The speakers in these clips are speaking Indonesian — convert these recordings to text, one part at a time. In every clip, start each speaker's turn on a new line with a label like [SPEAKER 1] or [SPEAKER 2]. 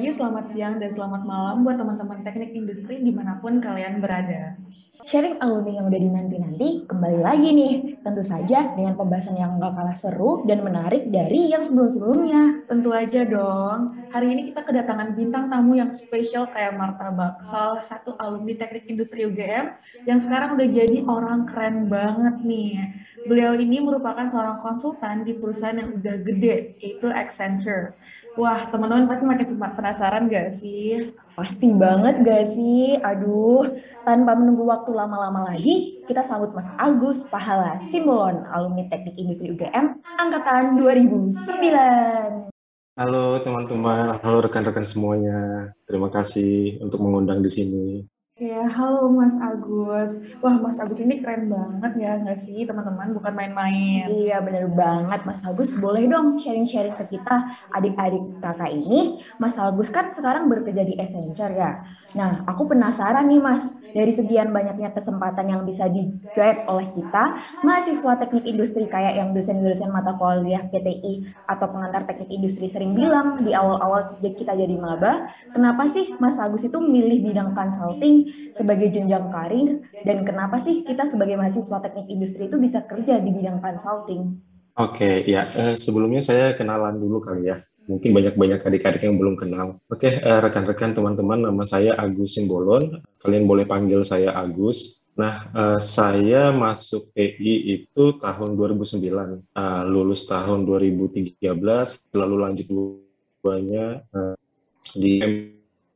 [SPEAKER 1] Pagi, selamat siang, dan selamat malam buat teman-teman teknik industri di mana pun kalian berada.
[SPEAKER 2] Sharing alumni yang udah dinanti-nanti kembali lagi nih. Tentu saja dengan pembahasan yang gak kalah seru dan menarik dari yang sebelum-sebelumnya.
[SPEAKER 1] Tentu aja dong. Hari ini kita kedatangan bintang tamu yang spesial kayak martabak. Salah satu alumni teknik industri UGM yang sekarang udah jadi orang keren banget nih. Beliau ini merupakan seorang konsultan di perusahaan yang udah gede, yaitu Accenture. Wah, teman-teman pasti makin penasaran gak sih?
[SPEAKER 2] Pasti banget gak sih? Aduh, tanpa menunggu waktu lama-lama lagi, kita sambut Mas Agus Pahala Simbolon, alumni Teknik Industri UGM, angkatan 2009.
[SPEAKER 3] Halo teman-teman, halo rekan-rekan semuanya. Terima kasih untuk mengundang di sini.
[SPEAKER 1] Ya, halo Mas Agus. Wah, Mas Agus ini keren banget ya, nggak sih teman-teman? Bukan main-main.
[SPEAKER 2] Iya, bener banget Mas Agus. Boleh dong sharing-sharing ke kita adik-adik kakak ini. Mas Agus kan sekarang bekerja di Accenture ya. Nah, aku penasaran nih Mas, dari sekian banyaknya kesempatan yang bisa di oleh kita, mahasiswa teknik industri kayak yang dosen-dosen mata kuliah PTI atau pengantar teknik industri sering bilang di awal-awal kita jadi maba, kenapa sih Mas Agus itu milih bidang consulting sebagai jenjang karir dan kenapa sih kita sebagai mahasiswa teknik industri itu bisa kerja di bidang consulting?
[SPEAKER 3] Oke, ya uh, sebelumnya saya kenalan dulu kali ya. Mungkin banyak-banyak adik-adik yang belum kenal. Oke, uh, rekan-rekan teman-teman, nama saya Agus Simbolon. Kalian boleh panggil saya Agus. Nah, uh, saya masuk PI itu tahun 2009, uh, lulus tahun 2013, lalu lanjut duanya uh, di M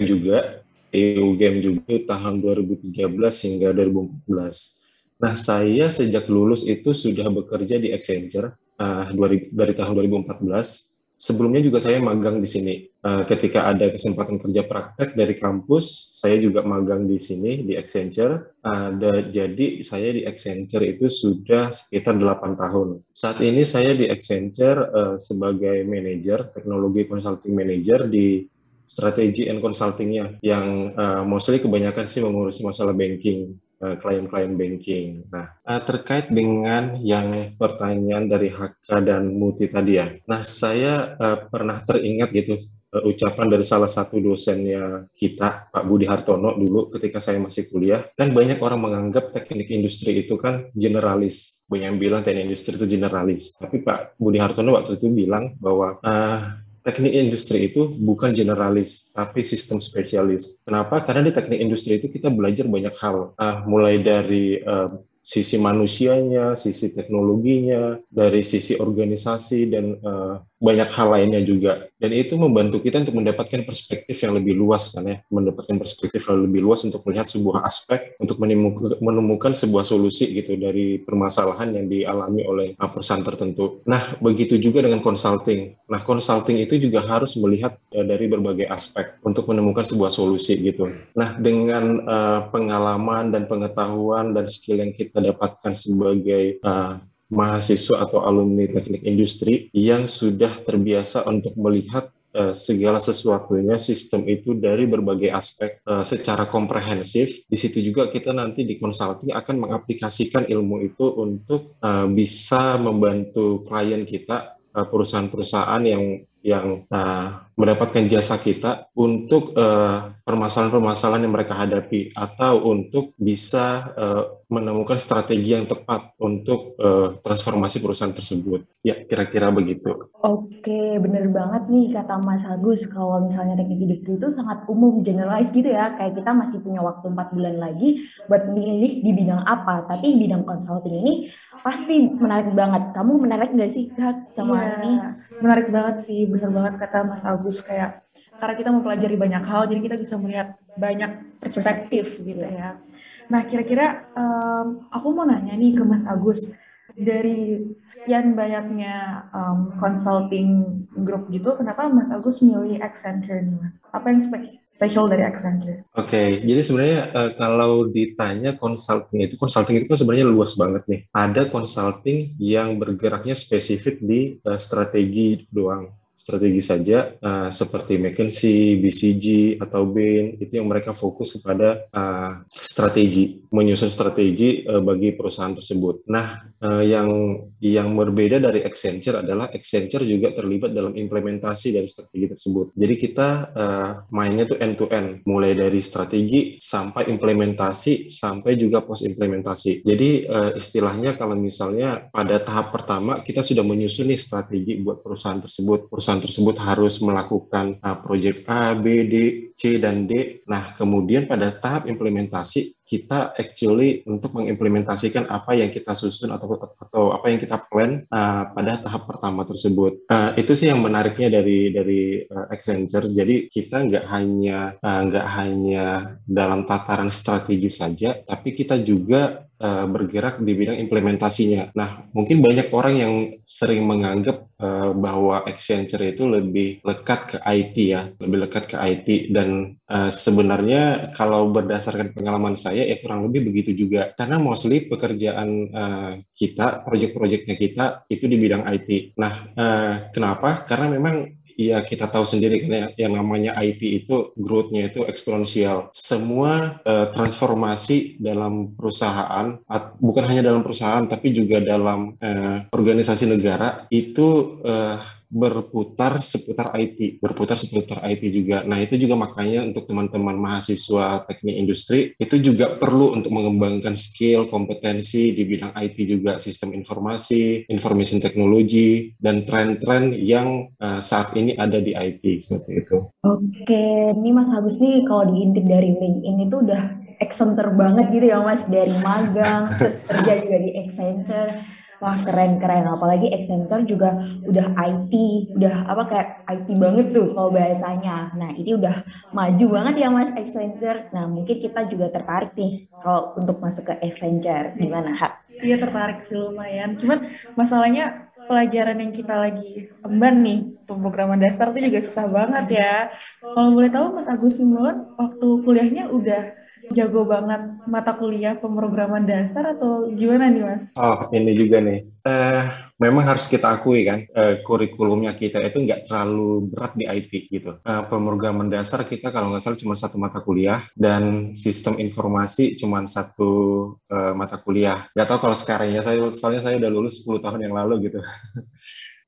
[SPEAKER 3] juga EU Game juga tahun 2013 hingga 2014. Nah, saya sejak lulus itu sudah bekerja di Accenture uh, dari, dari tahun 2014. Sebelumnya juga saya magang di sini. Uh, ketika ada kesempatan kerja praktek dari kampus, saya juga magang di sini di Accenture. Uh, jadi saya di Accenture itu sudah sekitar 8 tahun. Saat ini saya di Accenture uh, sebagai manajer, teknologi consulting manager di strategi and consultingnya yang uh, mostly kebanyakan sih mengurusi masalah banking uh, klien-klien banking. Nah uh, terkait dengan yang pertanyaan dari Haka dan Muti tadi ya. Nah saya uh, pernah teringat gitu uh, ucapan dari salah satu dosennya kita Pak Budi Hartono dulu ketika saya masih kuliah kan banyak orang menganggap teknik industri itu kan generalis banyak yang bilang teknik industri itu generalis tapi Pak Budi Hartono waktu itu bilang bahwa uh, teknik industri itu bukan generalis, tapi sistem spesialis. Kenapa? Karena di teknik industri itu kita belajar banyak hal, uh, mulai dari uh, sisi manusianya, sisi teknologinya, dari sisi organisasi dan uh, banyak hal lainnya juga. Dan itu membantu kita untuk mendapatkan perspektif yang lebih luas kan ya, mendapatkan perspektif yang lebih luas untuk melihat sebuah aspek, untuk menemukan sebuah solusi gitu dari permasalahan yang dialami oleh perusahaan tertentu. Nah, begitu juga dengan consulting. Nah, consulting itu juga harus melihat uh, dari berbagai aspek untuk menemukan sebuah solusi gitu. Nah, dengan uh, pengalaman dan pengetahuan dan skill yang kita dapatkan sebagai uh, mahasiswa atau alumni teknik industri yang sudah terbiasa untuk melihat uh, segala sesuatunya sistem itu dari berbagai aspek uh, secara komprehensif. Di situ juga kita nanti di consulting akan mengaplikasikan ilmu itu untuk uh, bisa membantu klien kita perusahaan-perusahaan yang yang uh, mendapatkan jasa kita untuk permasalahan-permasalahan uh, yang mereka hadapi atau untuk bisa uh, menemukan strategi yang tepat untuk uh, transformasi perusahaan tersebut. Ya, kira-kira begitu.
[SPEAKER 2] Oke, bener banget nih kata Mas Agus. Kalau misalnya teknik industri itu sangat umum, general gitu ya. Kayak kita masih punya waktu 4 bulan lagi buat milih di bidang apa. Tapi bidang consulting ini pasti menarik banget. Kamu menarik nggak sih Kak sama
[SPEAKER 1] iya,
[SPEAKER 2] ini?
[SPEAKER 1] Menarik banget sih, bener banget kata Mas Agus. Kayak karena kita mempelajari banyak hal, jadi kita bisa melihat banyak perspektif gitu ya. Nah, kira-kira um, aku mau nanya nih ke Mas Agus, dari sekian banyaknya um, consulting group gitu, kenapa Mas Agus milih Accenture nih Mas? Apa yang spesial dari Accenture?
[SPEAKER 3] Oke, okay, jadi sebenarnya uh, kalau ditanya consulting itu, consulting itu kan sebenarnya luas banget nih. Ada consulting yang bergeraknya spesifik di uh, strategi doang strategi saja uh, seperti McKinsey, BCG atau Bain itu yang mereka fokus kepada uh, strategi, menyusun strategi uh, bagi perusahaan tersebut. Nah, uh, yang yang berbeda dari Accenture adalah Accenture juga terlibat dalam implementasi dari strategi tersebut. Jadi kita uh, mainnya tuh end to end, mulai dari strategi sampai implementasi sampai juga post implementasi. Jadi uh, istilahnya kalau misalnya pada tahap pertama kita sudah menyusun nih strategi buat perusahaan tersebut. Perusahaan tersebut harus melakukan uh, project A, B, D, C dan D. Nah, kemudian pada tahap implementasi kita actually untuk mengimplementasikan apa yang kita susun atau atau apa yang kita plan uh, pada tahap pertama tersebut. Uh, itu sih yang menariknya dari dari uh, Accenture. Jadi kita nggak hanya uh, nggak hanya dalam tataran strategi saja, tapi kita juga uh, bergerak di bidang implementasinya. Nah, mungkin banyak orang yang sering menganggap uh, bahwa Accenture itu lebih lekat ke IT ya, lebih lekat ke IT dan uh, sebenarnya kalau berdasarkan pengalaman saya saya ya kurang lebih begitu juga. Karena mostly pekerjaan uh, kita, proyek-proyeknya kita itu di bidang IT. Nah, uh, kenapa? Karena memang ya kita tahu sendiri kan ya, yang namanya IT itu growth-nya itu eksponensial. Semua uh, transformasi dalam perusahaan, bukan hanya dalam perusahaan, tapi juga dalam uh, organisasi negara itu uh, berputar seputar IT, berputar seputar IT juga. Nah, itu juga makanya untuk teman-teman mahasiswa teknik industri itu juga perlu untuk mengembangkan skill, kompetensi di bidang IT juga, sistem informasi, information technology, dan tren-tren yang uh, saat ini ada di IT seperti itu.
[SPEAKER 2] Oke, ini Mas Agus nih kalau diintip dari LinkedIn itu udah eksenter banget gitu ya Mas dari magang terus kerja juga di Accenture Wah keren-keren, apalagi Accenture juga udah IT, udah apa kayak IT banget tuh kalau bahasanya. Nah ini udah maju banget ya Mas Accenture. Nah mungkin kita juga tertarik nih kalau untuk masuk ke Accenture, gimana Hak?
[SPEAKER 1] Iya tertarik sih lumayan, cuman masalahnya pelajaran yang kita lagi emban nih, pemrograman dasar itu juga susah banget ya. Kalau boleh tahu Mas Agus Simon, waktu kuliahnya udah jago banget mata kuliah pemrograman dasar atau gimana nih mas?
[SPEAKER 3] Oh ini juga nih. Uh, memang harus kita akui kan uh, kurikulumnya kita itu nggak terlalu berat di IT gitu. Uh, pemrograman dasar kita kalau nggak salah cuma satu mata kuliah dan sistem informasi cuma satu uh, mata kuliah. Gak tahu kalau sekarang ya saya soalnya saya udah lulus 10 tahun yang lalu gitu.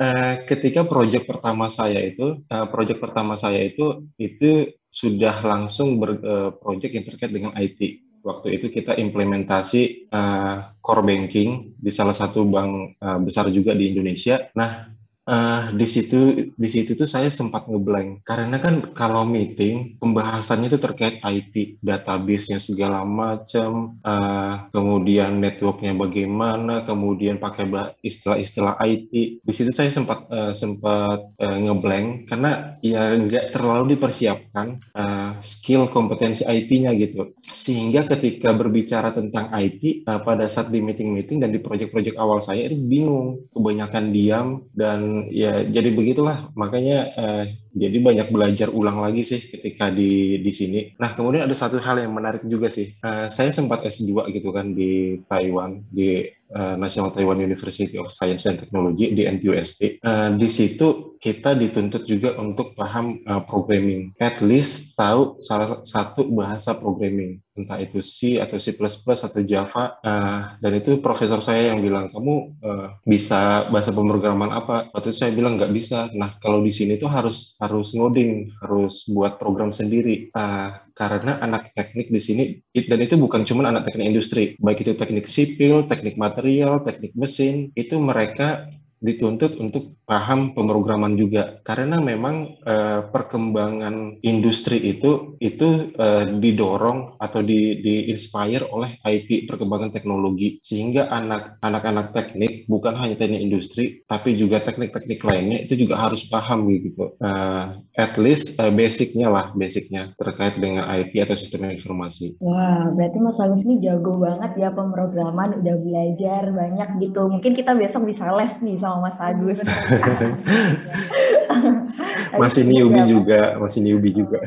[SPEAKER 3] Uh, ketika proyek pertama saya itu, uh, proyek pertama saya itu itu sudah langsung berproyek uh, yang terkait dengan IT. Waktu itu kita implementasi uh, core banking di salah satu bank uh, besar juga di Indonesia. Nah, Uh, di situ di situ tuh saya sempat ngeblank. Karena kan kalau meeting pembahasannya itu terkait IT database-nya segala macam uh, kemudian networknya bagaimana kemudian pakai istilah-istilah IT di situ saya sempat uh, sempat uh, ngeblank. Karena ya nggak terlalu dipersiapkan uh, skill kompetensi IT-nya gitu. Sehingga ketika berbicara tentang IT uh, pada saat di meeting-meeting dan di project-project awal saya itu bingung. Kebanyakan diam dan ya jadi begitulah makanya uh, jadi banyak belajar ulang lagi sih ketika di di sini. Nah kemudian ada satu hal yang menarik juga sih. Uh, saya sempat S2 gitu kan di Taiwan di uh, National Taiwan University of Science and Technology di NTUST. Uh, di situ kita dituntut juga untuk paham uh, programming. At least tahu salah satu bahasa programming entah itu C atau C++ atau Java uh, dan itu profesor saya yang bilang kamu uh, bisa bahasa pemrograman apa waktu itu saya bilang nggak bisa nah kalau di sini tuh harus harus ngoding, harus buat program sendiri. Uh, karena anak teknik di sini, dan itu bukan cuma anak teknik industri, baik itu teknik sipil, teknik material, teknik mesin, itu mereka dituntut untuk paham pemrograman juga karena memang uh, perkembangan industri itu itu uh, didorong atau di, di inspire oleh IT perkembangan teknologi sehingga anak anak-anak teknik bukan hanya teknik industri tapi juga teknik-teknik lainnya itu juga harus paham gitu uh, at least uh, basicnya lah basicnya terkait dengan IT atau sistem informasi.
[SPEAKER 2] Wah berarti Mas Agus ini jago banget ya pemrograman udah belajar banyak gitu mungkin kita besok bisa les nih sama Mas Agus.
[SPEAKER 3] masih newbie juga, masih newbie juga.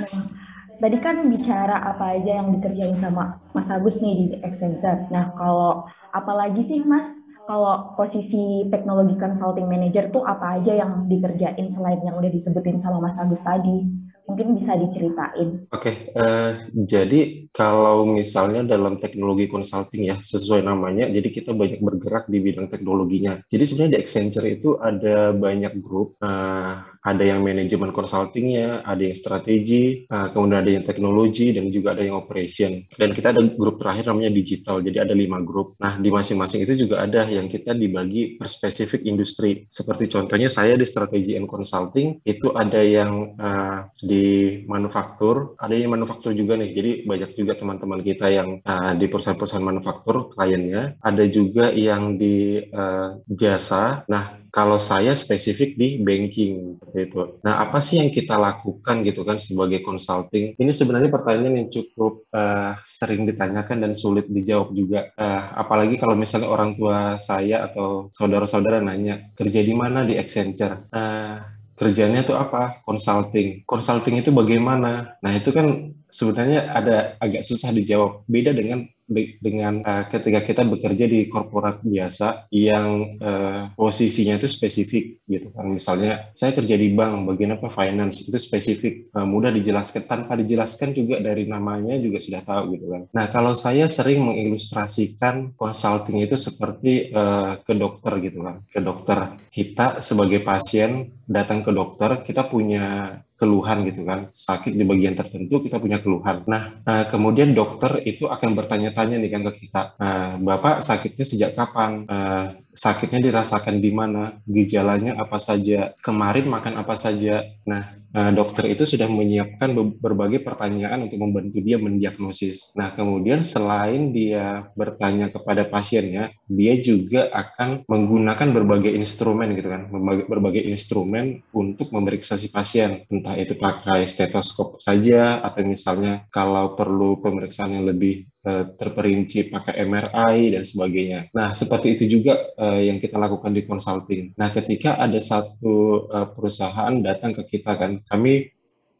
[SPEAKER 2] nah, tadi kan bicara apa aja yang dikerjain sama Mas Agus nih di Accenture. Nah, kalau apalagi sih Mas kalau posisi teknologi consulting manager tuh apa aja yang dikerjain selain yang udah disebutin sama Mas Agus tadi? Mungkin bisa diceritain.
[SPEAKER 3] Oke, okay, uh, eh, jadi kalau misalnya dalam teknologi consulting ya, sesuai namanya, jadi kita banyak bergerak di bidang teknologinya. Jadi sebenarnya di Accenture itu ada banyak grup, uh, ada yang manajemen consultingnya, ada yang strategi, uh, kemudian ada yang teknologi, dan juga ada yang operation. Dan kita ada grup terakhir namanya digital, jadi ada lima grup. Nah, di masing-masing itu juga ada yang kita dibagi per spesifik industri. Seperti contohnya saya di strategi and consulting, itu ada yang uh, di manufaktur, ada yang manufaktur juga nih. Jadi banyak juga teman-teman kita yang uh, di perusahaan-perusahaan manufaktur kliennya, ada juga yang di uh, jasa. Nah, kalau saya spesifik di banking itu. Nah, apa sih yang kita lakukan gitu kan sebagai consulting? Ini sebenarnya pertanyaan yang cukup uh, sering ditanyakan dan sulit dijawab juga. Uh, apalagi kalau misalnya orang tua saya atau saudara-saudara nanya kerja di mana di Accenture. Uh, kerjanya itu apa? Consulting. Consulting itu bagaimana? Nah, itu kan sebenarnya ada agak susah dijawab. Beda dengan dengan uh, ketika kita bekerja di korporat biasa yang uh, posisinya itu spesifik gitu kan. Misalnya saya kerja di bank bagian apa? Finance. Itu spesifik. Uh, mudah dijelaskan tanpa dijelaskan juga dari namanya juga sudah tahu gitu kan. Nah kalau saya sering mengilustrasikan consulting itu seperti uh, ke dokter gitu kan. Ke dokter kita sebagai pasien datang ke dokter kita punya keluhan gitu kan. Sakit di bagian tertentu kita punya keluhan. Nah uh, kemudian dokter itu akan bertanya-tanya nih kan ke kita. Uh, bapak sakitnya sejak kapan? Uh, sakitnya dirasakan di mana? Gejalanya apa saja? Kemarin makan apa saja? Nah Nah, dokter itu sudah menyiapkan berbagai pertanyaan untuk membantu dia mendiagnosis. Nah, kemudian selain dia bertanya kepada pasiennya, dia juga akan menggunakan berbagai instrumen gitu kan, berbagai instrumen untuk memeriksa si pasien. Entah itu pakai stetoskop saja atau misalnya kalau perlu pemeriksaan yang lebih terperinci pakai MRI dan sebagainya. Nah, seperti itu juga uh, yang kita lakukan di consulting. Nah, ketika ada satu uh, perusahaan datang ke kita kan, kami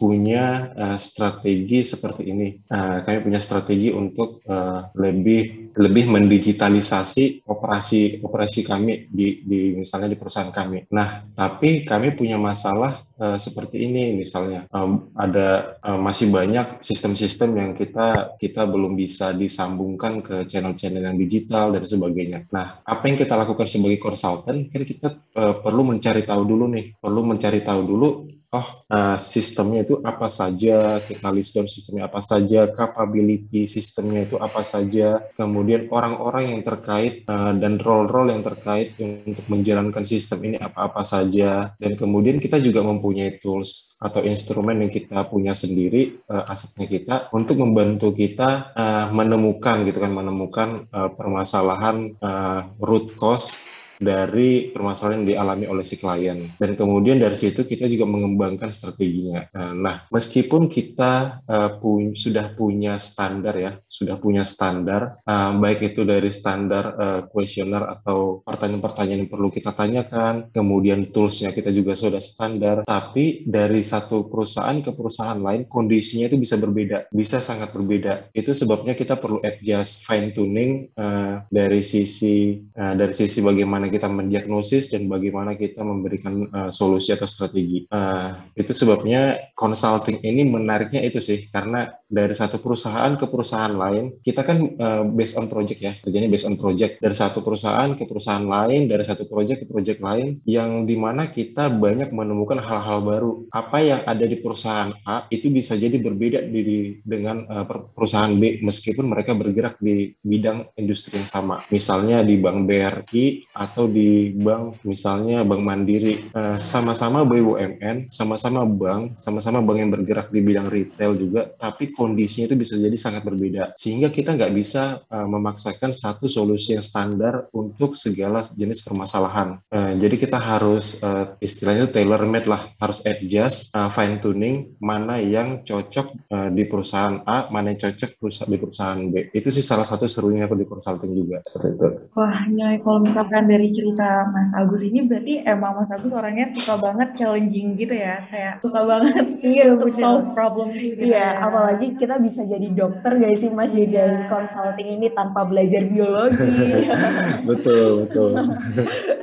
[SPEAKER 3] punya uh, strategi seperti ini. Uh, kami punya strategi untuk uh, lebih lebih mendigitalisasi operasi operasi kami di, di misalnya di perusahaan kami. Nah, tapi kami punya masalah uh, seperti ini misalnya um, ada uh, masih banyak sistem-sistem yang kita kita belum bisa disambungkan ke channel-channel yang digital dan sebagainya. Nah, apa yang kita lakukan sebagai konsultan? Kan kita uh, perlu mencari tahu dulu nih, perlu mencari tahu dulu oh uh, sistemnya itu apa saja, kita list down sistemnya apa saja, capability sistemnya itu apa saja, kemudian orang-orang yang terkait dan role-role yang terkait untuk menjalankan sistem ini apa-apa saja, dan kemudian kita juga mempunyai tools atau instrumen yang kita punya sendiri, uh, asetnya kita, untuk membantu kita uh, menemukan gitu kan, menemukan uh, permasalahan uh, root cause dari permasalahan yang dialami oleh si klien. Dan kemudian dari situ kita juga mengembangkan strateginya. Nah, nah meskipun kita uh, pu sudah punya standar ya, sudah punya standar, uh, baik itu dari standar kuesioner uh, atau pertanyaan-pertanyaan yang perlu kita tanyakan, kemudian toolsnya kita juga sudah standar, tapi dari satu perusahaan ke perusahaan lain kondisinya itu bisa berbeda, bisa sangat berbeda. Itu sebabnya kita perlu adjust fine tuning uh, dari sisi uh, dari sisi bagaimana kita mendiagnosis dan bagaimana kita memberikan uh, solusi atau strategi. Uh, itu sebabnya consulting ini menariknya itu sih karena dari satu perusahaan ke perusahaan lain kita kan uh, based on project ya kerjanya based on project. Dari satu perusahaan ke perusahaan lain dari satu project ke project lain yang di mana kita banyak menemukan hal-hal baru. Apa yang ada di perusahaan A itu bisa jadi berbeda di, dengan uh, perusahaan B meskipun mereka bergerak di bidang industri yang sama. Misalnya di bank BRI atau di bank misalnya bank mandiri. Eh, sama-sama BUMN sama-sama bank sama-sama bank yang bergerak di bidang retail juga tapi kondisinya itu bisa jadi sangat berbeda. Sehingga kita nggak bisa uh, memaksakan satu solusi yang standar untuk segala jenis permasalahan. Uh, jadi kita harus uh, istilahnya tailor made lah. Harus adjust uh, fine tuning mana yang cocok uh, di perusahaan A mana yang cocok di perusahaan B. Itu sih salah satu serunya aku di consulting juga. Seperti itu.
[SPEAKER 1] Wah nyai kalau misalkan dari cerita Mas Agus ini berarti emang Mas Agus orangnya suka banget challenging gitu ya, kayak suka banget
[SPEAKER 2] iya,
[SPEAKER 1] untuk solve problems
[SPEAKER 2] gitu. Iya, ya. apalagi kita bisa jadi dokter gak sih Mas jadi dari consulting ini tanpa belajar biologi.
[SPEAKER 3] betul, betul.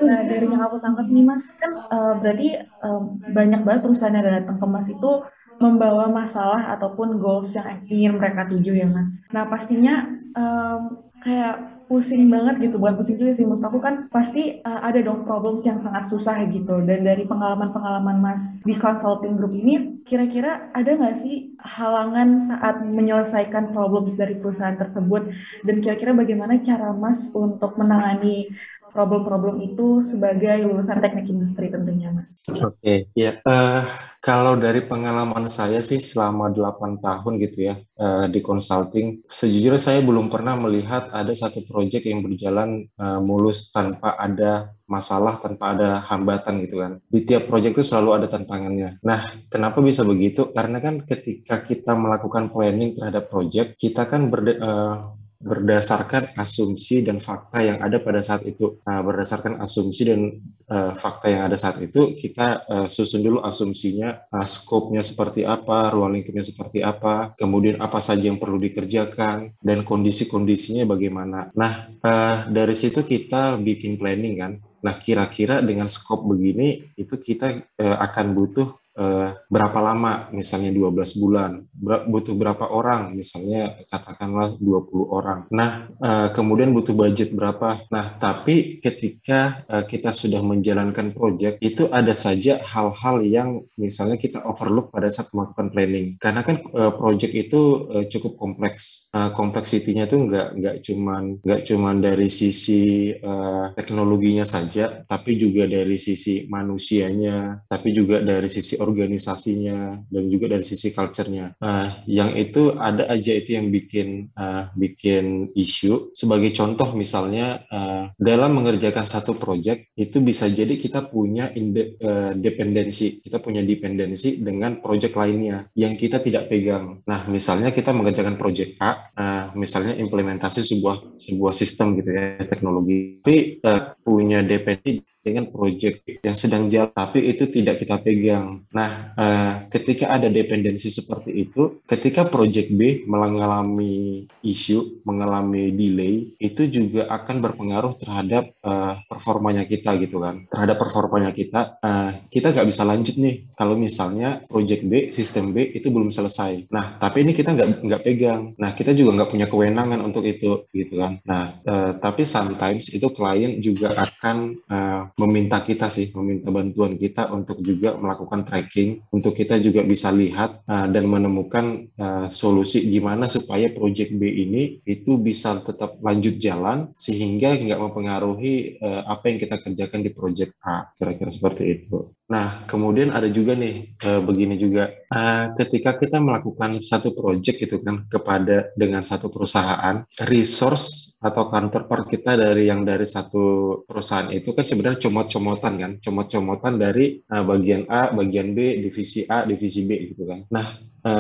[SPEAKER 1] nah, dari yang aku tangkap nih Mas, kan uh, berarti um, banyak banget perusahaan yang datang ke Mas itu membawa masalah ataupun goals yang ingin mereka tuju ya Mas. Nah, pastinya um, kayak pusing banget gitu bukan pusing juga sih maksud aku kan pasti uh, ada dong problem yang sangat susah gitu. Dan dari pengalaman-pengalaman mas di consulting group ini kira-kira ada nggak sih halangan saat menyelesaikan problems dari perusahaan tersebut? Dan kira-kira bagaimana cara mas untuk menangani problem-problem itu sebagai lulusan teknik industri tentunya mas.
[SPEAKER 3] Oke, okay, ya uh, kalau dari pengalaman saya sih selama 8 tahun gitu ya uh, di consulting, sejujurnya saya belum pernah melihat ada satu proyek yang berjalan uh, mulus tanpa ada masalah, tanpa ada hambatan gitu kan. Di tiap proyek itu selalu ada tantangannya. Nah, kenapa bisa begitu? Karena kan ketika kita melakukan planning terhadap proyek, kita kan berde, uh, berdasarkan asumsi dan fakta yang ada pada saat itu. Nah, berdasarkan asumsi dan uh, fakta yang ada saat itu, kita uh, susun dulu asumsinya, uh, skopnya seperti apa, ruang lingkupnya seperti apa, kemudian apa saja yang perlu dikerjakan, dan kondisi-kondisinya bagaimana. Nah, uh, dari situ kita bikin planning kan. Nah, kira-kira dengan skop begini, itu kita uh, akan butuh uh, berapa lama, misalnya 12 bulan, ber butuh berapa orang, misalnya katakanlah 20 orang. Nah, uh, kemudian butuh budget berapa. Nah, tapi ketika uh, kita sudah menjalankan project, itu ada saja hal-hal yang misalnya kita overlook pada saat melakukan planning. Karena kan uh, project itu uh, cukup kompleks. Uh, kompleksitinya itu nggak nggak cuman nggak cuman dari sisi uh, teknologinya saja, tapi juga dari sisi manusianya, tapi juga dari sisi organisasinya dan juga dari sisi culture-nya. Nah, yang itu ada aja itu yang bikin uh, bikin isu. Sebagai contoh misalnya uh, dalam mengerjakan satu project itu bisa jadi kita punya inde, uh, dependensi, kita punya dependensi dengan project lainnya yang kita tidak pegang. Nah, misalnya kita mengerjakan project A, uh, misalnya implementasi sebuah sebuah sistem gitu ya teknologi, tapi uh, punya dependensi dengan proyek yang sedang jalan, tapi itu tidak kita pegang. Nah, uh, ketika ada dependensi seperti itu, ketika proyek B mengalami isu, mengalami delay, itu juga akan berpengaruh terhadap uh, performanya kita gitu kan. Terhadap performanya kita, uh, kita nggak bisa lanjut nih kalau misalnya proyek B, sistem B itu belum selesai. Nah, tapi ini kita nggak nggak pegang. Nah, kita juga nggak punya kewenangan untuk itu gitu kan. Nah, uh, tapi sometimes itu klien juga akan uh, meminta kita sih, meminta bantuan kita untuk juga melakukan tracking, untuk kita juga bisa lihat uh, dan menemukan uh, solusi gimana supaya project B ini itu bisa tetap lanjut jalan sehingga nggak mempengaruhi uh, apa yang kita kerjakan di project A, kira-kira seperti itu. Nah, kemudian ada juga nih uh, begini juga, uh, ketika kita melakukan satu project gitu kan kepada dengan satu perusahaan, resource atau counterpart kita dari yang dari satu perusahaan itu kan sebenarnya comot-comotan kan, comot-comotan dari uh, bagian A, bagian B, divisi A, divisi B gitu kan. Nah,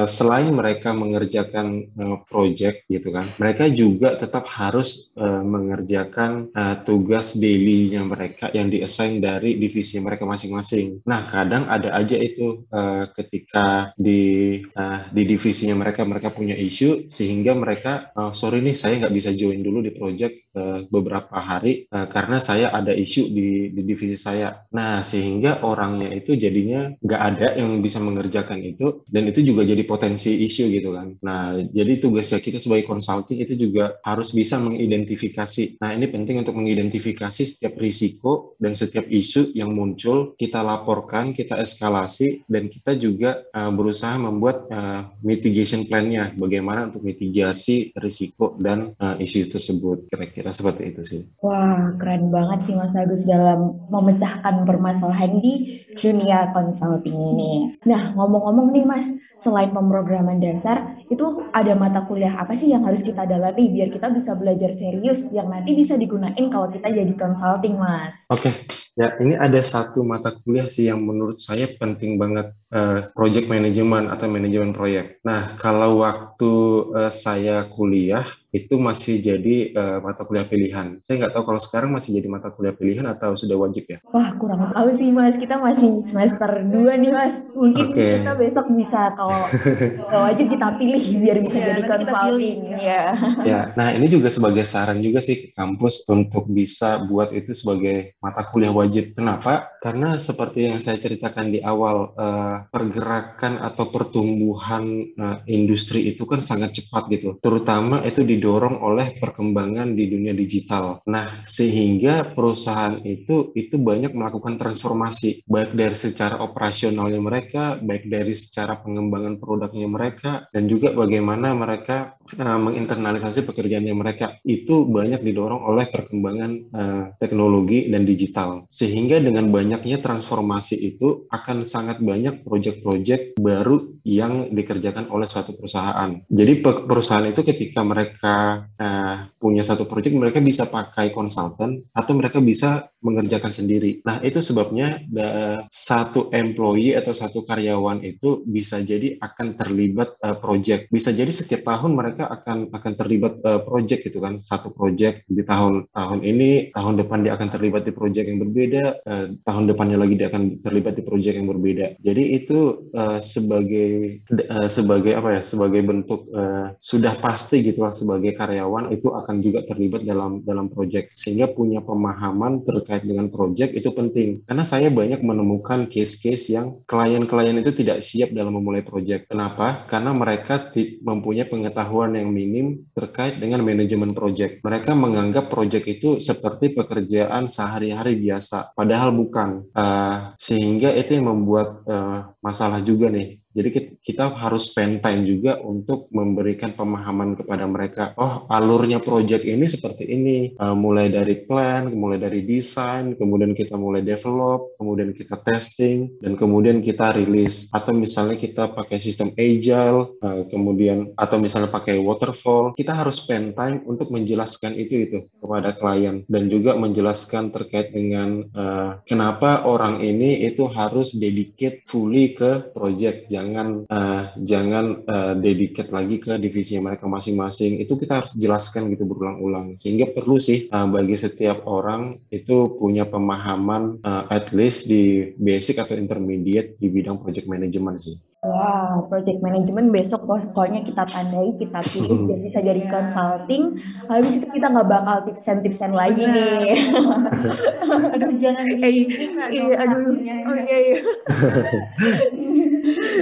[SPEAKER 3] selain mereka mengerjakan uh, project gitu kan, mereka juga tetap harus uh, mengerjakan tugas daily-nya mereka yang diassign dari divisi mereka masing-masing. Nah, kadang ada aja itu ketika di uh, di divisinya mereka mereka punya isu sehingga mereka uh, sorry nih saya nggak bisa join dulu di project beberapa hari karena saya ada isu di, di divisi saya. Nah, sehingga orangnya itu jadinya nggak ada yang bisa mengerjakan itu dan itu juga jadi potensi isu gitu kan. Nah, jadi tugasnya kita sebagai consulting itu juga harus bisa mengidentifikasi. Nah, ini penting untuk mengidentifikasi setiap risiko dan setiap isu yang muncul kita laporkan, kita eskalasi dan kita juga uh, berusaha membuat uh, mitigation plan-nya bagaimana untuk mitigasi risiko dan uh, isu tersebut. Kira-kira seperti itu sih.
[SPEAKER 2] Wah, keren banget sih Mas Agus dalam memecahkan permasalahan di dunia consulting ini. Nah, ngomong-ngomong nih Mas, selain pemrograman dasar, itu ada mata kuliah apa sih yang harus kita dalami biar kita bisa belajar serius yang nanti bisa digunain kalau kita jadi consulting, Mas?
[SPEAKER 3] Oke. Okay. Ya, ini ada satu mata kuliah sih yang menurut saya penting banget, uh, project management atau manajemen proyek. Nah, kalau waktu uh, saya kuliah, itu masih jadi uh, mata kuliah pilihan. Saya nggak tahu kalau sekarang masih jadi mata kuliah pilihan atau sudah wajib ya?
[SPEAKER 2] Wah, kurang tahu sih Mas. Kita masih semester 2 nih Mas. Mungkin okay. kita besok bisa kalau kalau wajib kita pilih biar bisa ya, jadi consulting. Ya.
[SPEAKER 3] ya. Nah, ini juga sebagai saran juga sih ke kampus untuk bisa buat itu sebagai mata kuliah wajib. Kenapa? Karena seperti yang saya ceritakan di awal, uh, pergerakan atau pertumbuhan uh, industri itu kan sangat cepat gitu. Terutama itu di didorong oleh perkembangan di dunia digital. Nah, sehingga perusahaan itu itu banyak melakukan transformasi baik dari secara operasionalnya mereka, baik dari secara pengembangan produknya mereka dan juga bagaimana mereka uh, menginternalisasi pekerjaannya mereka. Itu banyak didorong oleh perkembangan uh, teknologi dan digital. Sehingga dengan banyaknya transformasi itu akan sangat banyak proyek-proyek baru yang dikerjakan oleh suatu perusahaan. Jadi perusahaan itu ketika mereka mereka uh, punya satu proyek, mereka bisa pakai konsultan atau mereka bisa mengerjakan sendiri. Nah, itu sebabnya da, satu employee atau satu karyawan itu bisa jadi akan terlibat uh, project. Bisa jadi setiap tahun mereka akan akan terlibat uh, project gitu kan. Satu project di tahun tahun ini, tahun depan dia akan terlibat di project yang berbeda, uh, tahun depannya lagi dia akan terlibat di project yang berbeda. Jadi itu uh, sebagai uh, sebagai apa ya? Sebagai bentuk uh, sudah pasti gitu lah sebagai karyawan itu akan juga terlibat dalam dalam project sehingga punya pemahaman terkait dengan project itu penting karena saya banyak menemukan case-case yang klien-klien itu tidak siap dalam memulai project. Kenapa? Karena mereka mempunyai pengetahuan yang minim terkait dengan manajemen project. Mereka menganggap project itu seperti pekerjaan sehari-hari biasa, padahal bukan. Uh, sehingga itu yang membuat uh, masalah juga nih jadi kita harus spend time juga untuk memberikan pemahaman kepada mereka. Oh, alurnya project ini seperti ini. Uh, mulai dari plan, mulai dari desain, kemudian kita mulai develop, kemudian kita testing, dan kemudian kita rilis. Atau misalnya kita pakai sistem agile, uh, kemudian atau misalnya pakai waterfall. Kita harus spend time untuk menjelaskan itu itu kepada klien dan juga menjelaskan terkait dengan uh, kenapa orang ini itu harus dedicate fully ke project. Jangan jangan uh, jangan uh, dedicate lagi ke divisi mereka masing-masing itu kita harus jelaskan gitu berulang-ulang sehingga perlu sih uh, bagi setiap orang itu punya pemahaman uh, at least di basic atau intermediate di bidang project management sih.
[SPEAKER 2] Wow, project management besok pokoknya kita tandai, kita pilih dan bisa jadi consulting. Habis itu kita nggak bakal tipsen-tipsen lagi nih.
[SPEAKER 1] aduh jangan eh, iya, aduh, oh iya iya.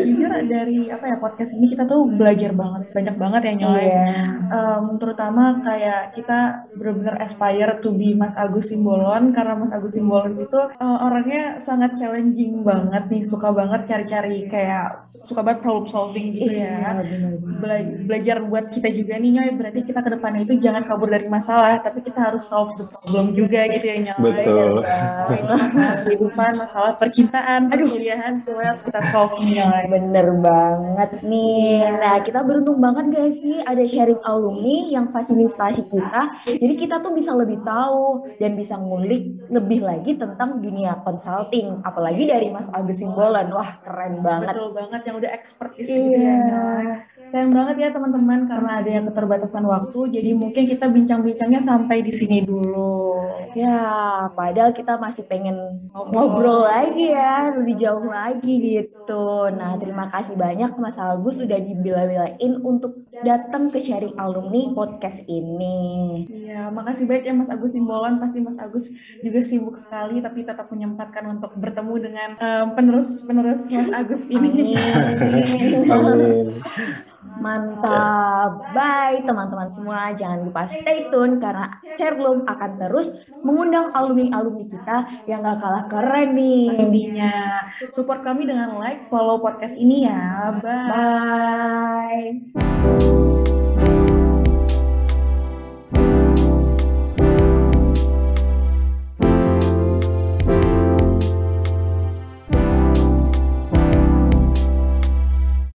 [SPEAKER 1] Jujur dari apa ya podcast ini kita tuh belajar banget, banyak banget ya nyoy. Yeah. Um, terutama kayak kita benar-benar aspire to be Mas Agus Simbolon karena Mas Agus Simbolon itu uh, orangnya sangat challenging banget nih, suka banget cari-cari kayak suka banget problem solving gitu ya. Iya, Bela belajar buat kita juga nih Nyoy, berarti kita ke depannya itu jangan kabur dari masalah, tapi kita harus solve the problem juga gitu ya Nyoy.
[SPEAKER 3] Betul.
[SPEAKER 1] Ya, kehidupan, masalah percintaan, aduh kuliahan, semua harus kita solve Nyoy.
[SPEAKER 2] Bener banget nih. Nah, kita beruntung banget guys sih ada sharing alumni yang fasilitasi kita. Jadi kita tuh bisa lebih tahu dan bisa ngulik lebih lagi tentang dunia consulting, apalagi dari Mas Agus Simbolan. Wah, keren banget.
[SPEAKER 1] Betul banget yang udah expert di sini iya. ya. Sayang banget ya teman-teman karena ada yang keterbatasan waktu, jadi mungkin kita bincang-bincangnya sampai di sini dulu.
[SPEAKER 2] Ya, padahal kita masih pengen ngobrol lagi ya, lebih jauh lagi gitu. Nah, terima kasih banyak Mas Agus sudah dibela-belain untuk datang ke sharing alumni podcast ini.
[SPEAKER 1] Iya, makasih banyak ya Mas Agus Simbolan. Pasti Mas Agus juga sibuk sekali, tapi tetap menyempatkan untuk bertemu dengan penerus-penerus Mas Agus ini.
[SPEAKER 3] Amin. Amin.
[SPEAKER 2] Mantap. Bye teman-teman semua. Jangan lupa stay tune karena Sherloom akan terus mengundang alumni-alumni kita yang gak kalah keren nih.
[SPEAKER 1] Pastinya. Support kami dengan like, follow podcast ini ya.
[SPEAKER 2] Bye. Bye.